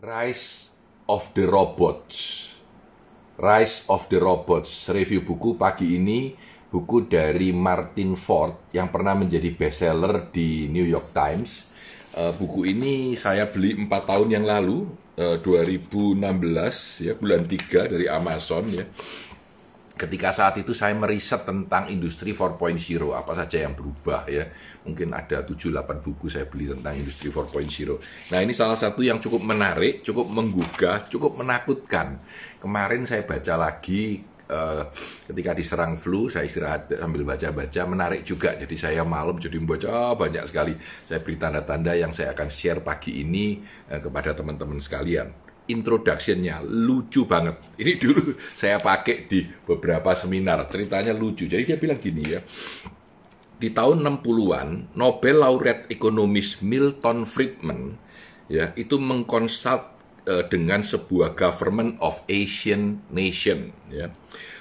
Rise of the Robots. Rise of the Robots. Review buku pagi ini buku dari Martin Ford yang pernah menjadi bestseller di New York Times. Uh, buku ini saya beli 4 tahun yang lalu, uh, 2016 ya, bulan 3 dari Amazon ya. Ketika saat itu saya meriset tentang industri 4.0, apa saja yang berubah ya. Mungkin ada 7-8 buku saya beli tentang industri 4.0. Nah ini salah satu yang cukup menarik, cukup menggugah, cukup menakutkan. Kemarin saya baca lagi uh, ketika diserang flu, saya istirahat sambil baca-baca, menarik juga. Jadi saya malam jadi membaca banyak sekali. Saya beri tanda-tanda yang saya akan share pagi ini uh, kepada teman-teman sekalian introductionnya lucu banget. Ini dulu saya pakai di beberapa seminar, ceritanya lucu. Jadi dia bilang gini ya, di tahun 60-an, Nobel laureate ekonomis Milton Friedman ya itu mengkonsult uh, dengan sebuah government of Asian nation ya.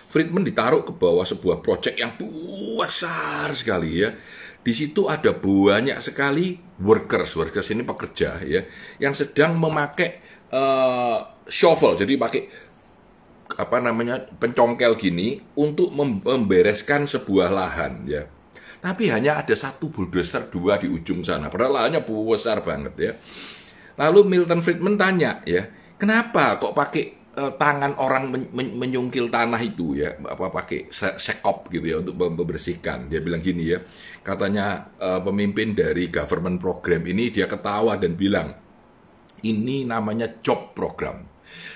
Friedman ditaruh ke bawah sebuah proyek yang besar sekali ya. Di situ ada banyak sekali workers, workers ini pekerja ya, yang sedang memakai uh, shovel, jadi pakai apa namanya pencongkel gini untuk membereskan sebuah lahan ya. Tapi hanya ada satu bulldozer dua di ujung sana, padahal lahannya besar banget ya. Lalu Milton Friedman tanya ya, kenapa kok pakai uh, tangan orang men men menyungkil tanah itu ya, apa pakai se sekop gitu ya untuk membersihkan. Dia bilang gini ya, katanya uh, pemimpin dari government program ini dia ketawa dan bilang, ini namanya job program.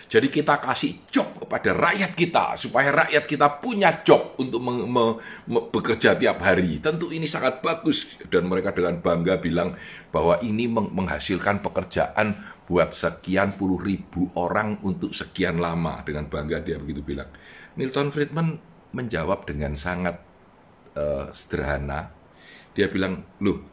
Jadi kita kasih job kepada rakyat kita supaya rakyat kita punya job untuk me me me bekerja tiap hari. Tentu ini sangat bagus dan mereka dengan bangga bilang bahwa ini meng menghasilkan pekerjaan buat sekian puluh ribu orang untuk sekian lama. Dengan bangga dia begitu bilang. Milton Friedman menjawab dengan sangat uh, sederhana. Dia bilang, loh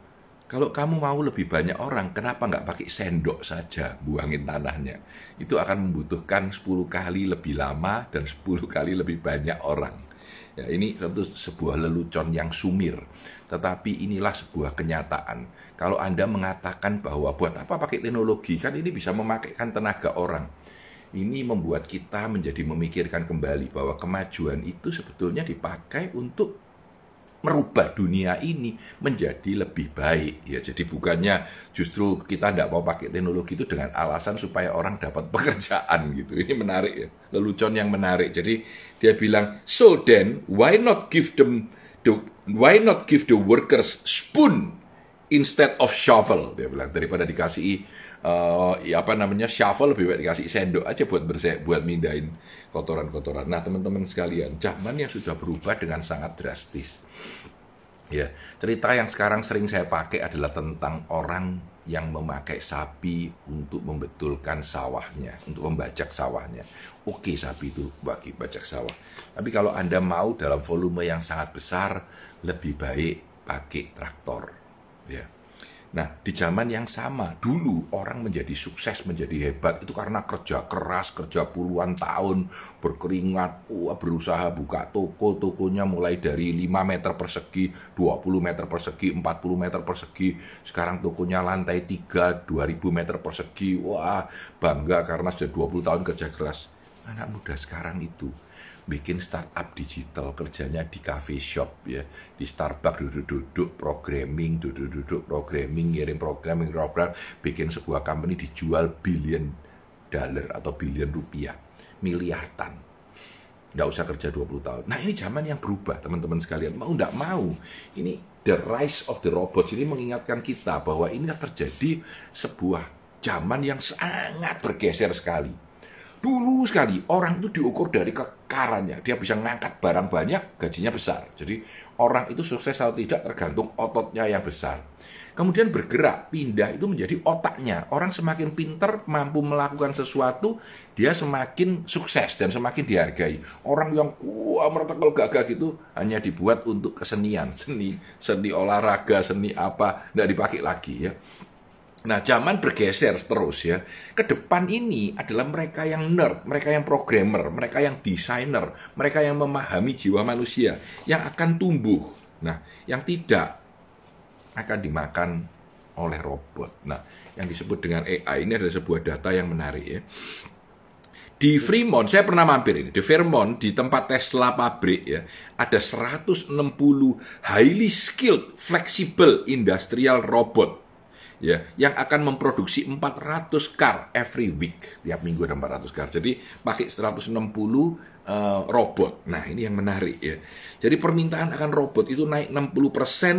kalau kamu mau lebih banyak orang, kenapa nggak pakai sendok saja buangin tanahnya? Itu akan membutuhkan 10 kali lebih lama dan 10 kali lebih banyak orang. Ya, ini tentu sebuah lelucon yang sumir, tetapi inilah sebuah kenyataan. Kalau Anda mengatakan bahwa buat apa pakai teknologi, kan ini bisa memakaikan tenaga orang. Ini membuat kita menjadi memikirkan kembali bahwa kemajuan itu sebetulnya dipakai untuk merubah dunia ini menjadi lebih baik. Ya jadi bukannya justru kita tidak mau pakai teknologi itu dengan alasan supaya orang dapat pekerjaan gitu. Ini menarik ya lelucon yang menarik. Jadi dia bilang so then why not give them the why not give the workers spoon instead of shovel? Dia bilang daripada dikasih uh, ya apa namanya shovel lebih baik dikasih sendok aja buat bersih buat mindahin kotoran-kotoran. Nah teman-teman sekalian, zaman yang sudah berubah dengan sangat drastis. Ya, cerita yang sekarang sering saya pakai adalah tentang orang yang memakai sapi untuk membetulkan sawahnya, untuk membajak sawahnya. Oke, sapi itu bagi bajak sawah. Tapi kalau Anda mau dalam volume yang sangat besar, lebih baik pakai traktor. Ya. Nah, di zaman yang sama, dulu orang menjadi sukses, menjadi hebat itu karena kerja keras, kerja puluhan tahun, berkeringat, wah, berusaha buka toko, tokonya mulai dari 5 meter persegi, 20 meter persegi, 40 meter persegi, sekarang tokonya lantai 3, 2000 meter persegi, wah, bangga karena sudah 20 tahun kerja keras. Anak muda sekarang itu bikin startup digital kerjanya di cafe shop ya. Di Starbucks duduk-duduk programming duduk-duduk programming ngirim program program bikin sebuah company dijual billion dollar atau billion rupiah. Miliaran nggak usah kerja 20 tahun. Nah ini zaman yang berubah teman-teman sekalian. Mau nggak mau ini the rise of the robots. Ini mengingatkan kita bahwa ini terjadi sebuah zaman yang sangat bergeser sekali Dulu sekali orang itu diukur dari kekarannya. Dia bisa ngangkat barang banyak, gajinya besar. Jadi orang itu sukses atau tidak tergantung ototnya yang besar. Kemudian bergerak, pindah itu menjadi otaknya. Orang semakin pinter, mampu melakukan sesuatu, dia semakin sukses dan semakin dihargai. Orang yang wah mertekal gagah gitu hanya dibuat untuk kesenian, seni, seni olahraga, seni apa, tidak dipakai lagi ya. Nah, zaman bergeser terus ya. Ke depan ini adalah mereka yang nerd, mereka yang programmer, mereka yang desainer, mereka yang memahami jiwa manusia yang akan tumbuh. Nah, yang tidak akan dimakan oleh robot. Nah, yang disebut dengan AI ini adalah sebuah data yang menarik ya. Di Fremont, saya pernah mampir ini, di Fremont, di tempat Tesla pabrik ya, ada 160 highly skilled, flexible industrial robot ya yang akan memproduksi 400 car every week. Tiap minggu ada 400 car jadi pakai 160 uh, eh, robot. Nah ini yang menarik ya. Jadi permintaan akan robot itu naik 60 persen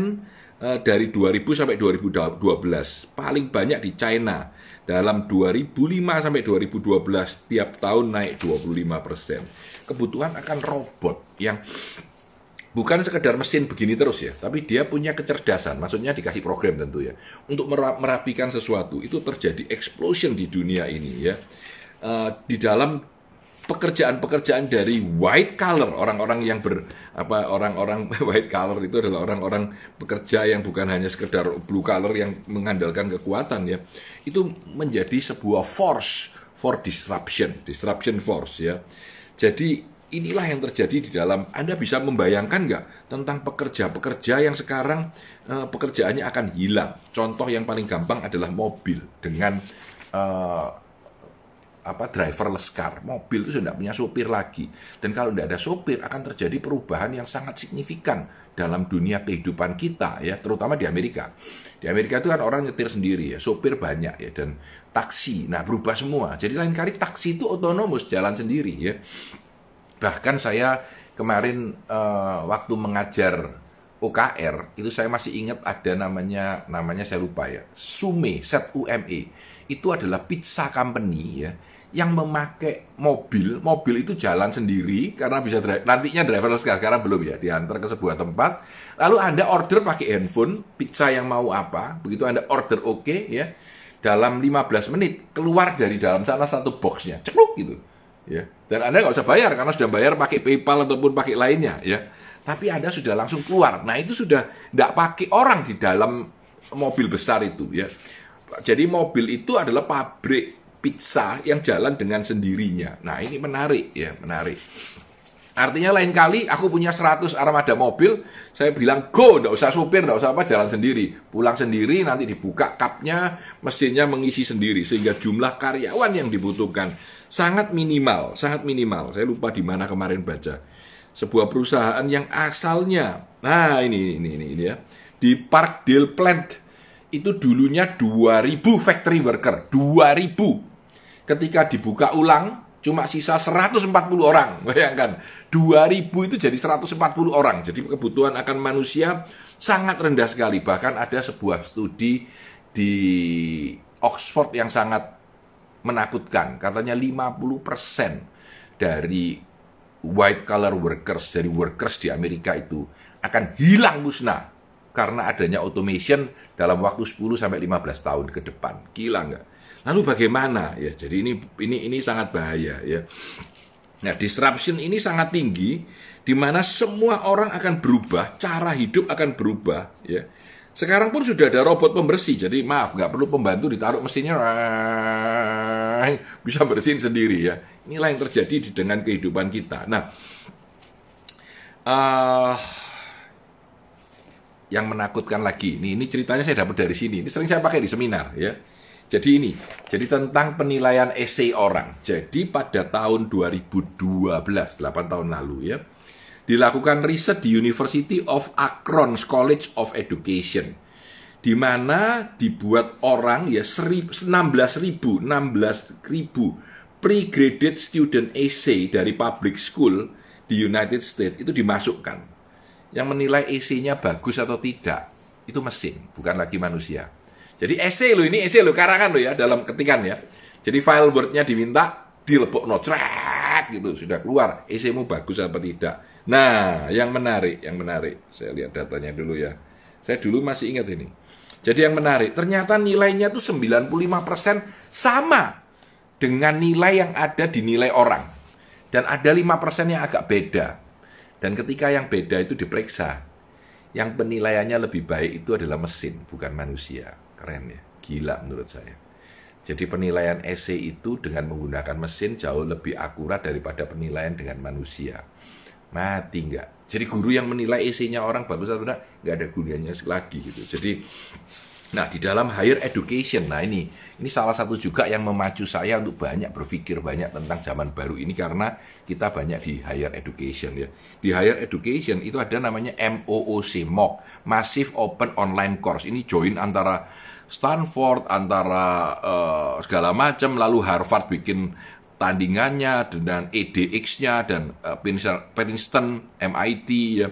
uh, dari 2000 sampai 2012 paling banyak di China. Dalam 2005 sampai 2012 tiap tahun naik 25 persen. Kebutuhan akan robot yang bukan sekedar mesin begini terus ya, tapi dia punya kecerdasan, maksudnya dikasih program tentu ya, untuk merapikan sesuatu itu terjadi explosion di dunia ini ya, uh, di dalam pekerjaan-pekerjaan dari white collar orang-orang yang ber apa orang-orang white collar itu adalah orang-orang pekerja yang bukan hanya sekedar blue collar yang mengandalkan kekuatan ya. Itu menjadi sebuah force for disruption disruption force ya. Jadi inilah yang terjadi di dalam Anda bisa membayangkan nggak tentang pekerja-pekerja yang sekarang uh, pekerjaannya akan hilang. Contoh yang paling gampang adalah mobil dengan uh, apa driverless car. Mobil itu sudah punya sopir lagi. Dan kalau tidak ada sopir akan terjadi perubahan yang sangat signifikan dalam dunia kehidupan kita ya, terutama di Amerika. Di Amerika itu kan orang nyetir sendiri ya, sopir banyak ya dan taksi. Nah, berubah semua. Jadi lain kali taksi itu otonomus jalan sendiri ya. Bahkan saya kemarin uh, waktu mengajar OKR itu saya masih ingat ada namanya namanya saya lupa ya Sume Set UME itu adalah pizza company ya yang memakai mobil. Mobil itu jalan sendiri karena bisa drive, nantinya driverless car sekarang belum ya diantar ke sebuah tempat. Lalu anda order pakai handphone pizza yang mau apa begitu anda order oke okay, ya dalam 15 menit keluar dari dalam sana satu boxnya cekluk gitu ya. Dan anda nggak usah bayar karena sudah bayar pakai PayPal ataupun pakai lainnya ya. Tapi anda sudah langsung keluar. Nah itu sudah tidak pakai orang di dalam mobil besar itu ya. Jadi mobil itu adalah pabrik pizza yang jalan dengan sendirinya. Nah ini menarik ya menarik Artinya lain kali aku punya 100 armada mobil, saya bilang go, nggak usah supir, nggak usah apa, jalan sendiri. Pulang sendiri, nanti dibuka kapnya, mesinnya mengisi sendiri. Sehingga jumlah karyawan yang dibutuhkan sangat minimal, sangat minimal. Saya lupa di mana kemarin baca. Sebuah perusahaan yang asalnya, nah ini ini ini, ini ya, di Parkdale Plant itu dulunya 2000 factory worker, 2000. Ketika dibuka ulang, cuma sisa 140 orang. Bayangkan, 2000 itu jadi 140 orang. Jadi kebutuhan akan manusia sangat rendah sekali. Bahkan ada sebuah studi di Oxford yang sangat menakutkan. Katanya 50% dari white collar workers, dari workers di Amerika itu akan hilang musnah karena adanya automation dalam waktu 10 sampai 15 tahun ke depan. Gila nggak? Lalu bagaimana ya? Jadi ini ini ini sangat bahaya ya. Nah, disruption ini sangat tinggi di mana semua orang akan berubah, cara hidup akan berubah ya. Sekarang pun sudah ada robot pembersih, jadi maaf nggak perlu pembantu ditaruh mesinnya bisa bersihin sendiri ya. Inilah yang terjadi dengan kehidupan kita. Nah, uh, yang menakutkan lagi, ini, ini ceritanya saya dapat dari sini. Ini sering saya pakai di seminar ya. Jadi ini, jadi tentang penilaian essay orang. Jadi pada tahun 2012, 8 tahun lalu ya, dilakukan riset di University of Akron College of Education di mana dibuat orang ya 16.000 16.000 pre-graded student essay dari public school di United States itu dimasukkan. Yang menilai essay-nya bagus atau tidak itu mesin, bukan lagi manusia. Jadi essay lo ini essay lo karangan lo ya dalam ketikan ya. Jadi file word-nya diminta dilepok no gitu sudah keluar essaymu bagus apa tidak Nah, yang menarik, yang menarik, saya lihat datanya dulu ya. Saya dulu masih ingat ini. Jadi yang menarik, ternyata nilainya itu 95% sama dengan nilai yang ada di nilai orang. Dan ada 5% yang agak beda. Dan ketika yang beda itu diperiksa, yang penilaiannya lebih baik itu adalah mesin, bukan manusia. Keren ya, gila menurut saya. Jadi penilaian essay itu dengan menggunakan mesin jauh lebih akurat daripada penilaian dengan manusia mati nggak. Jadi guru yang menilai isinya orang bagus atau tidak nggak ada gunanya lagi gitu. Jadi Nah, di dalam higher education, nah ini ini salah satu juga yang memacu saya untuk banyak berpikir banyak tentang zaman baru ini karena kita banyak di higher education ya. Di higher education itu ada namanya MOOC, MOOC, Massive Open Online Course. Ini join antara Stanford, antara uh, segala macam, lalu Harvard bikin tandingannya dan EDX-nya dan uh, Princeton, MIT ya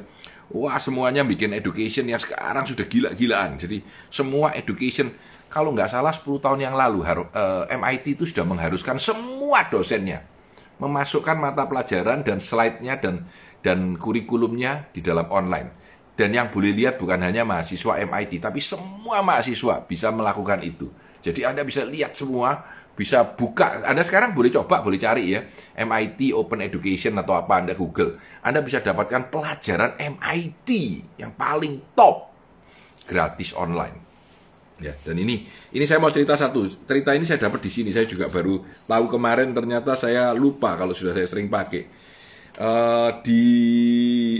Wah semuanya bikin education yang sekarang sudah gila-gilaan. Jadi semua education kalau nggak salah 10 tahun yang lalu eh, MIT itu sudah mengharuskan semua dosennya memasukkan mata pelajaran dan slide-nya dan dan kurikulumnya di dalam online. Dan yang boleh lihat bukan hanya mahasiswa MIT, tapi semua mahasiswa bisa melakukan itu. Jadi Anda bisa lihat semua bisa buka. Anda sekarang boleh coba, boleh cari ya. MIT Open Education atau apa Anda Google. Anda bisa dapatkan pelajaran MIT yang paling top gratis online. Ya, dan ini ini saya mau cerita satu. Cerita ini saya dapat di sini. Saya juga baru tahu kemarin ternyata saya lupa kalau sudah saya sering pakai. Uh, di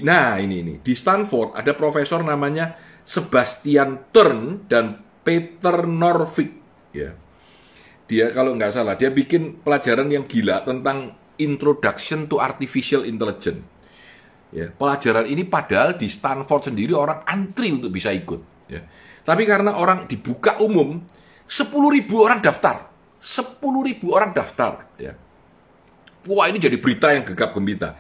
nah ini ini di Stanford ada profesor namanya Sebastian Turn dan Peter Norvig ya dia kalau nggak salah dia bikin pelajaran yang gila tentang Introduction to Artificial Intelligence. Ya, pelajaran ini padahal di Stanford sendiri orang antri untuk bisa ikut. Ya. Tapi karena orang dibuka umum, 10 ribu orang daftar. 10 ribu orang daftar. Ya. Wah ini jadi berita yang gegap gembita.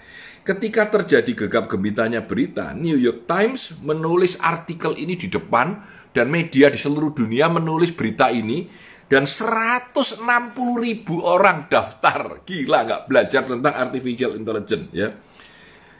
Ketika terjadi gegap gembitanya berita, New York Times menulis artikel ini di depan dan media di seluruh dunia menulis berita ini dan 160 ribu orang daftar. Gila nggak belajar tentang artificial intelligence ya.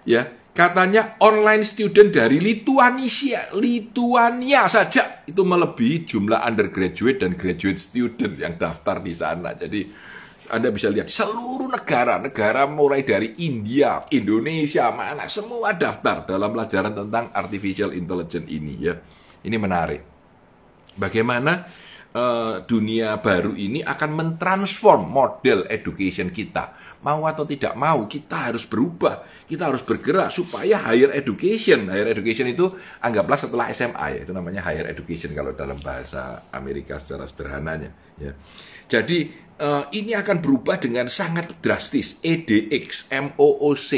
Ya, katanya online student dari Lituania, Lituania saja itu melebihi jumlah undergraduate dan graduate student yang daftar di sana. Jadi anda bisa lihat seluruh negara, negara mulai dari India, Indonesia, mana semua daftar dalam pelajaran tentang artificial intelligence ini ya. Ini menarik. Bagaimana uh, dunia baru ini akan mentransform model education kita. Mau atau tidak mau, kita harus berubah. Kita harus bergerak supaya higher education. Higher education itu anggaplah setelah SMA ya, itu namanya higher education kalau dalam bahasa Amerika secara sederhananya. Ya. Jadi uh, ini akan berubah dengan sangat drastis. EDX, MOOC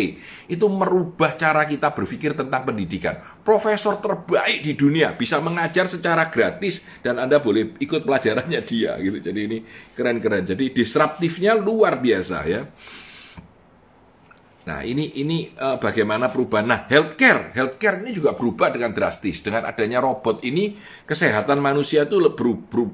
itu merubah cara kita berpikir tentang pendidikan. Profesor terbaik di dunia bisa mengajar secara gratis dan Anda boleh ikut pelajarannya dia gitu. Jadi ini keren-keren. Jadi disruptifnya luar biasa ya. Nah, ini ini uh, bagaimana perubahan. Nah, healthcare, healthcare ini juga berubah dengan drastis. Dengan adanya robot ini, kesehatan manusia itu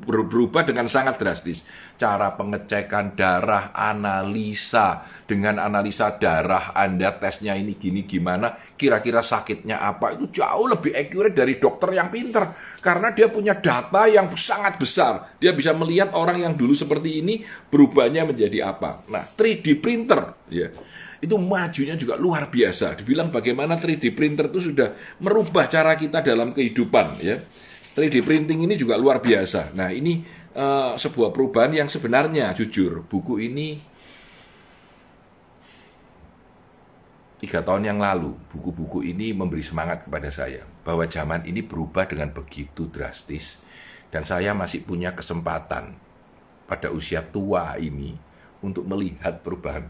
berubah dengan sangat drastis. Cara pengecekan darah, analisa, dengan analisa darah Anda tesnya ini gini gimana, kira-kira sakitnya apa, itu jauh lebih accurate dari dokter yang pinter. Karena dia punya data yang sangat besar. Dia bisa melihat orang yang dulu seperti ini berubahnya menjadi apa. Nah, 3D printer, ya itu majunya juga luar biasa. Dibilang bagaimana 3D printer itu sudah merubah cara kita dalam kehidupan ya. 3D printing ini juga luar biasa. Nah, ini uh, sebuah perubahan yang sebenarnya jujur buku ini tiga tahun yang lalu buku-buku ini memberi semangat kepada saya bahwa zaman ini berubah dengan begitu drastis dan saya masih punya kesempatan pada usia tua ini untuk melihat perubahan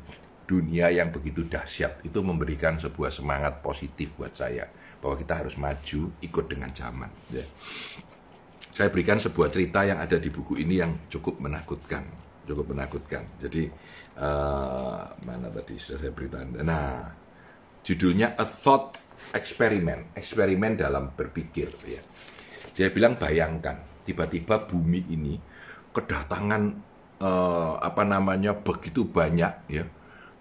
dunia yang begitu dahsyat itu memberikan sebuah semangat positif buat saya bahwa kita harus maju ikut dengan zaman. Ya. Saya berikan sebuah cerita yang ada di buku ini yang cukup menakutkan, cukup menakutkan. Jadi uh, mana tadi sudah saya beritahu. Nah, judulnya A Thought Experiment, eksperimen dalam berpikir. Ya. Saya bilang bayangkan tiba-tiba bumi ini kedatangan uh, apa namanya begitu banyak ya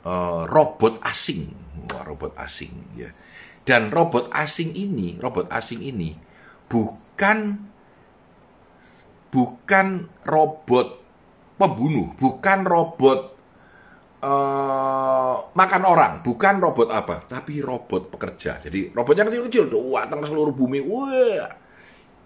uh, robot asing, Wah, robot asing ya. Dan robot asing ini, robot asing ini bukan bukan robot pembunuh, bukan robot uh, makan orang, bukan robot apa, tapi robot pekerja. Jadi robotnya kecil-kecil, datang ke seluruh bumi, wah.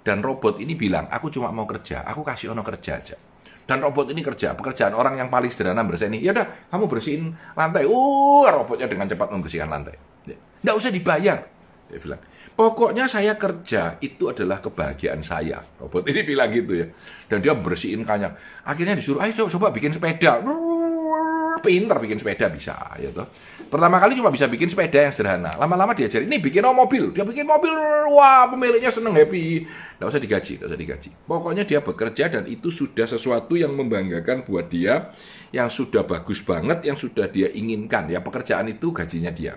Dan robot ini bilang, aku cuma mau kerja, aku kasih ono kerja aja dan robot ini kerja pekerjaan orang yang paling sederhana bersih ini ya udah kamu bersihin lantai uh robotnya dengan cepat membersihkan lantai tidak usah dibayar dia bilang Pokoknya saya kerja itu adalah kebahagiaan saya. Robot ini bilang gitu ya. Dan dia bersihin kanyang. Akhirnya disuruh, ayo coba, coba bikin sepeda. Pinter bikin sepeda bisa. Ya toh. Pertama kali cuma bisa bikin sepeda yang sederhana. Lama-lama diajarin, ini bikin oh, mobil. Dia bikin mobil, wah pemiliknya seneng, happy. Nggak usah digaji, nggak usah digaji. Pokoknya dia bekerja dan itu sudah sesuatu yang membanggakan buat dia. Yang sudah bagus banget, yang sudah dia inginkan. Ya pekerjaan itu gajinya dia.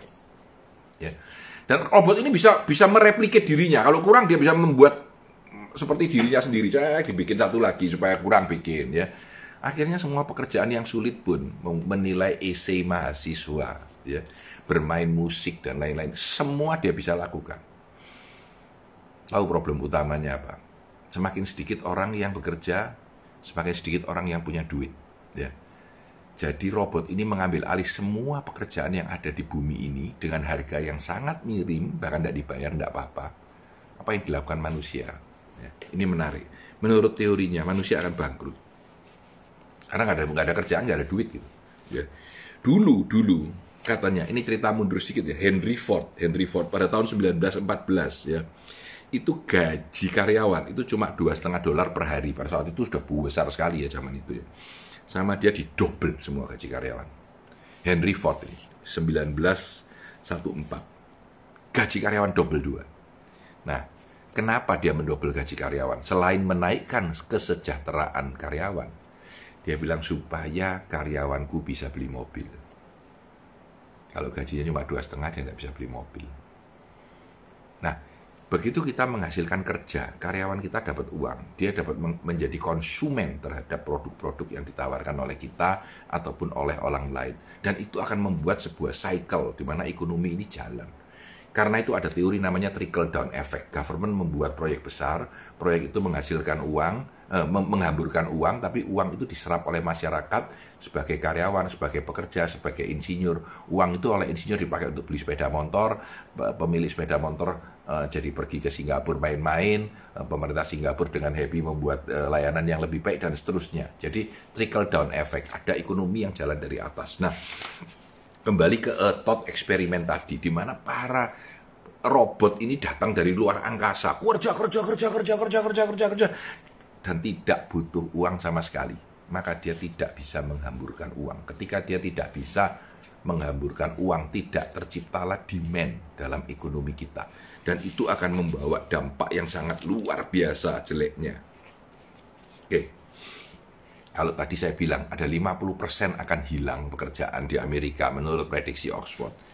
Ya. Dan robot ini bisa bisa mereplikat dirinya. Kalau kurang dia bisa membuat seperti dirinya sendiri. Saya dibikin satu lagi supaya kurang bikin ya. Akhirnya semua pekerjaan yang sulit pun menilai esai mahasiswa, ya, bermain musik dan lain-lain, semua dia bisa lakukan. Tahu problem utamanya apa? Semakin sedikit orang yang bekerja, semakin sedikit orang yang punya duit, ya. Jadi robot ini mengambil alih semua pekerjaan yang ada di bumi ini dengan harga yang sangat miring, bahkan tidak dibayar, tidak apa-apa. Apa yang dilakukan manusia? Ya, ini menarik. Menurut teorinya, manusia akan bangkrut. Karena nggak ada, nggak ada kerjaan, nggak ada duit gitu. Ya. Dulu, dulu, katanya, ini cerita mundur sedikit ya, Henry Ford, Henry Ford pada tahun 1914 ya, itu gaji karyawan itu cuma dua setengah dolar per hari pada saat itu sudah besar sekali ya zaman itu ya sama dia didobel semua gaji karyawan. Henry Ford ini 1914 gaji karyawan double dua. Nah, kenapa dia mendobel gaji karyawan? Selain menaikkan kesejahteraan karyawan, dia bilang supaya karyawanku bisa beli mobil. Kalau gajinya cuma dua setengah dia tidak bisa beli mobil. Nah, Begitu kita menghasilkan kerja, karyawan kita dapat uang, dia dapat menjadi konsumen terhadap produk-produk yang ditawarkan oleh kita ataupun oleh orang lain. Dan itu akan membuat sebuah cycle di mana ekonomi ini jalan. Karena itu ada teori namanya trickle down effect. Government membuat proyek besar, proyek itu menghasilkan uang, eh, menghamburkan uang, tapi uang itu diserap oleh masyarakat sebagai karyawan, sebagai pekerja, sebagai insinyur. Uang itu oleh insinyur dipakai untuk beli sepeda motor, pemilik sepeda motor eh, jadi pergi ke Singapura main-main, eh, pemerintah Singapura dengan happy membuat eh, layanan yang lebih baik dan seterusnya. Jadi trickle down effect, ada ekonomi yang jalan dari atas. Nah, kembali ke uh, top eksperimen tadi, di mana para robot ini datang dari luar angkasa. Kerja, kerja, kerja, kerja, kerja, kerja, kerja dan tidak butuh uang sama sekali, maka dia tidak bisa menghamburkan uang. Ketika dia tidak bisa menghamburkan uang, tidak terciptalah demand dalam ekonomi kita. Dan itu akan membawa dampak yang sangat luar biasa jeleknya. Oke. Kalau tadi saya bilang ada 50% akan hilang pekerjaan di Amerika menurut prediksi Oxford.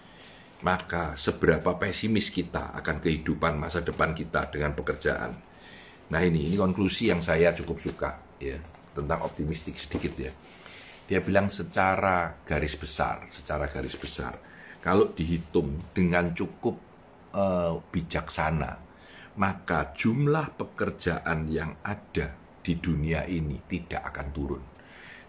Maka seberapa pesimis kita akan kehidupan masa depan kita dengan pekerjaan Nah ini, ini konklusi yang saya cukup suka ya tentang optimistik sedikit ya. Dia bilang secara garis besar, secara garis besar, kalau dihitung dengan cukup uh, bijaksana, maka jumlah pekerjaan yang ada di dunia ini tidak akan turun.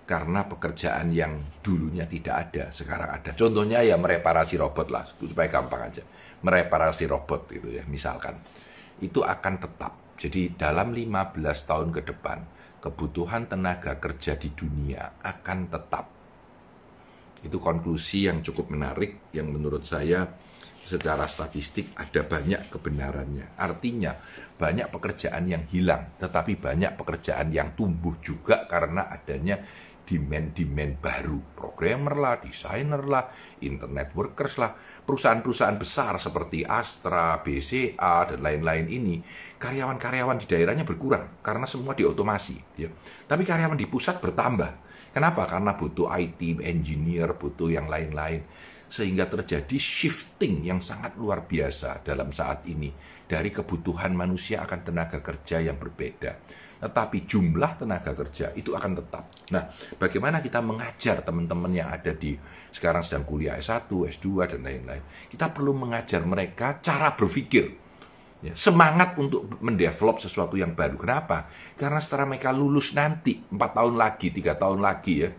Karena pekerjaan yang dulunya tidak ada, sekarang ada. Contohnya ya mereparasi robot lah, supaya gampang aja. Mereparasi robot itu ya, misalkan. Itu akan tetap jadi dalam 15 tahun ke depan, kebutuhan tenaga kerja di dunia akan tetap. Itu konklusi yang cukup menarik yang menurut saya secara statistik ada banyak kebenarannya. Artinya banyak pekerjaan yang hilang, tetapi banyak pekerjaan yang tumbuh juga karena adanya demand-demand baru. Programmer lah, desainer lah, internet workers lah, perusahaan-perusahaan besar seperti Astra, BCA, dan lain-lain ini, karyawan-karyawan di daerahnya berkurang karena semua diotomasi. Ya. Tapi karyawan di pusat bertambah. Kenapa? Karena butuh IT, engineer, butuh yang lain-lain. Sehingga terjadi shifting yang sangat luar biasa dalam saat ini. Dari kebutuhan manusia akan tenaga kerja yang berbeda tetapi jumlah tenaga kerja itu akan tetap. Nah, bagaimana kita mengajar teman-teman yang ada di sekarang sedang kuliah S1, S2 dan lain-lain. Kita perlu mengajar mereka cara berpikir. Ya, semangat untuk mendevelop sesuatu yang baru. Kenapa? Karena setelah mereka lulus nanti, 4 tahun lagi, 3 tahun lagi ya,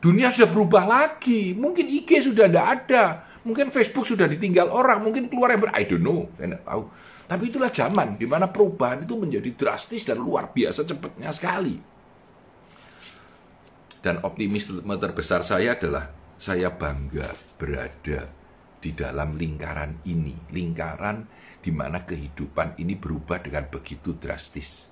dunia sudah berubah lagi. Mungkin IG sudah tidak ada. Mungkin Facebook sudah ditinggal orang. Mungkin keluar yang ber... I don't know. Saya tidak tahu. Tapi itulah zaman di mana perubahan itu menjadi drastis dan luar biasa cepatnya sekali. Dan optimisme terbesar saya adalah saya bangga berada di dalam lingkaran ini, lingkaran di mana kehidupan ini berubah dengan begitu drastis.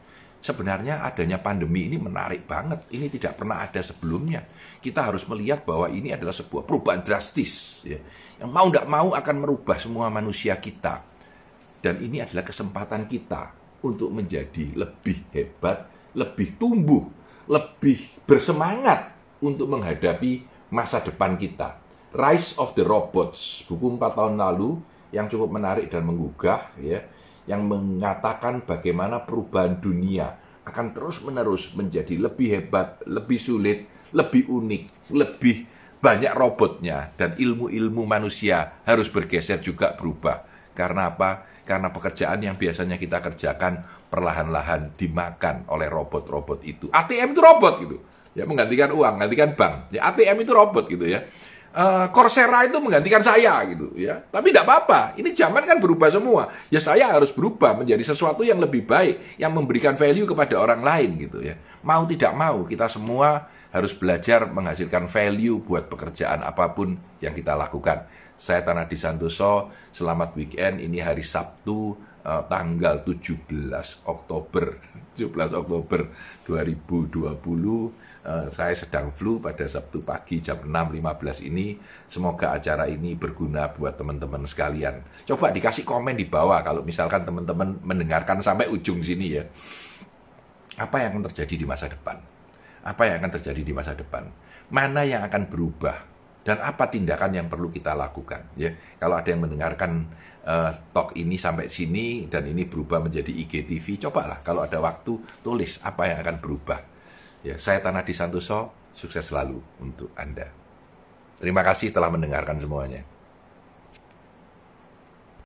Sebenarnya adanya pandemi ini menarik banget. Ini tidak pernah ada sebelumnya. Kita harus melihat bahwa ini adalah sebuah perubahan drastis. Ya. Yang mau tidak mau akan merubah semua manusia kita. Dan ini adalah kesempatan kita untuk menjadi lebih hebat, lebih tumbuh, lebih bersemangat untuk menghadapi masa depan kita. Rise of the Robots, buku 4 tahun lalu yang cukup menarik dan menggugah ya, yang mengatakan bagaimana perubahan dunia akan terus-menerus menjadi lebih hebat, lebih sulit, lebih unik, lebih banyak robotnya dan ilmu-ilmu manusia harus bergeser juga berubah. Karena apa? Karena pekerjaan yang biasanya kita kerjakan perlahan-lahan dimakan oleh robot-robot itu. ATM itu robot gitu. Ya menggantikan uang, menggantikan bank. Ya ATM itu robot gitu ya. Uh, Coursera itu menggantikan saya gitu ya. Tapi tidak apa-apa. Ini zaman kan berubah semua. Ya saya harus berubah menjadi sesuatu yang lebih baik, yang memberikan value kepada orang lain gitu ya. Mau tidak mau kita semua harus belajar menghasilkan value buat pekerjaan apa pun yang kita lakukan. Saya Tanah di Santoso, selamat weekend. Ini hari Sabtu uh, tanggal 17 Oktober 17 Oktober 2020 uh, saya sedang flu pada Sabtu pagi jam 6.15 ini. Semoga acara ini berguna buat teman-teman sekalian. Coba dikasih komen di bawah kalau misalkan teman-teman mendengarkan sampai ujung sini ya. Apa yang akan terjadi di masa depan? Apa yang akan terjadi di masa depan? Mana yang akan berubah? Dan apa tindakan yang perlu kita lakukan ya? Kalau ada yang mendengarkan uh, talk ini sampai sini dan ini berubah menjadi IGTV cobalah kalau ada waktu tulis apa yang akan berubah. Ya saya Tanah di Santoso sukses selalu untuk Anda. Terima kasih telah mendengarkan semuanya